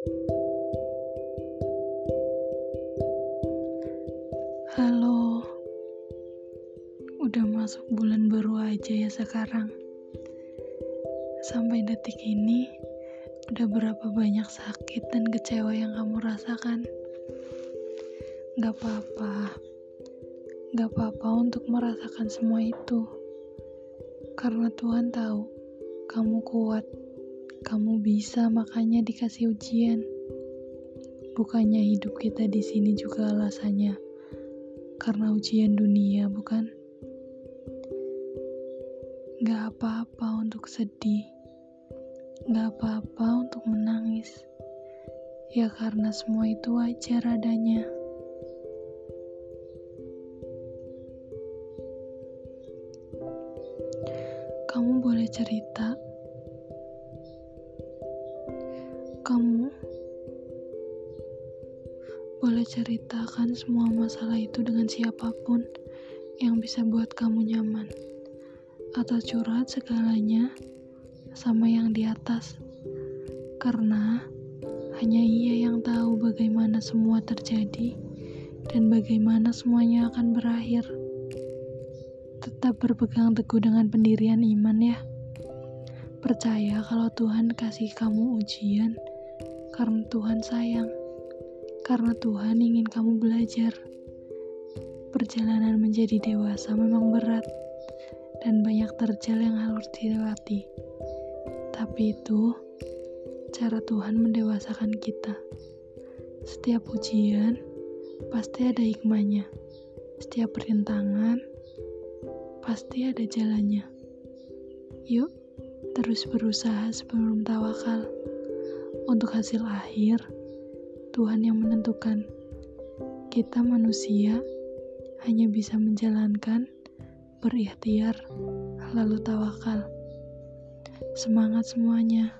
Halo, udah masuk bulan baru aja ya sekarang. Sampai detik ini, udah berapa banyak sakit dan kecewa yang kamu rasakan? Gak apa-apa, gak apa-apa untuk merasakan semua itu. Karena Tuhan tahu, kamu kuat, kamu bisa makanya dikasih ujian. Bukannya hidup kita di sini juga alasannya karena ujian dunia, bukan? Gak apa-apa untuk sedih, gak apa-apa untuk menangis, ya karena semua itu wajar adanya. Kamu boleh cerita, kamu boleh ceritakan semua masalah itu dengan siapa pun yang bisa buat kamu nyaman, atau curhat segalanya sama yang di atas, karena hanya ia yang tahu bagaimana semua terjadi dan bagaimana semuanya akan berakhir. Tetap berpegang teguh dengan pendirian iman, ya. Percaya kalau Tuhan kasih kamu ujian karena Tuhan sayang karena Tuhan ingin kamu belajar. Perjalanan menjadi dewasa memang berat dan banyak terjal yang harus dilewati. Tapi itu cara Tuhan mendewasakan kita. Setiap ujian pasti ada hikmahnya. Setiap perintangan pasti ada jalannya. Yuk, terus berusaha sebelum tawakal. Untuk hasil akhir, Tuhan yang menentukan. Kita manusia hanya bisa menjalankan, berikhtiar, lalu tawakal. Semangat semuanya.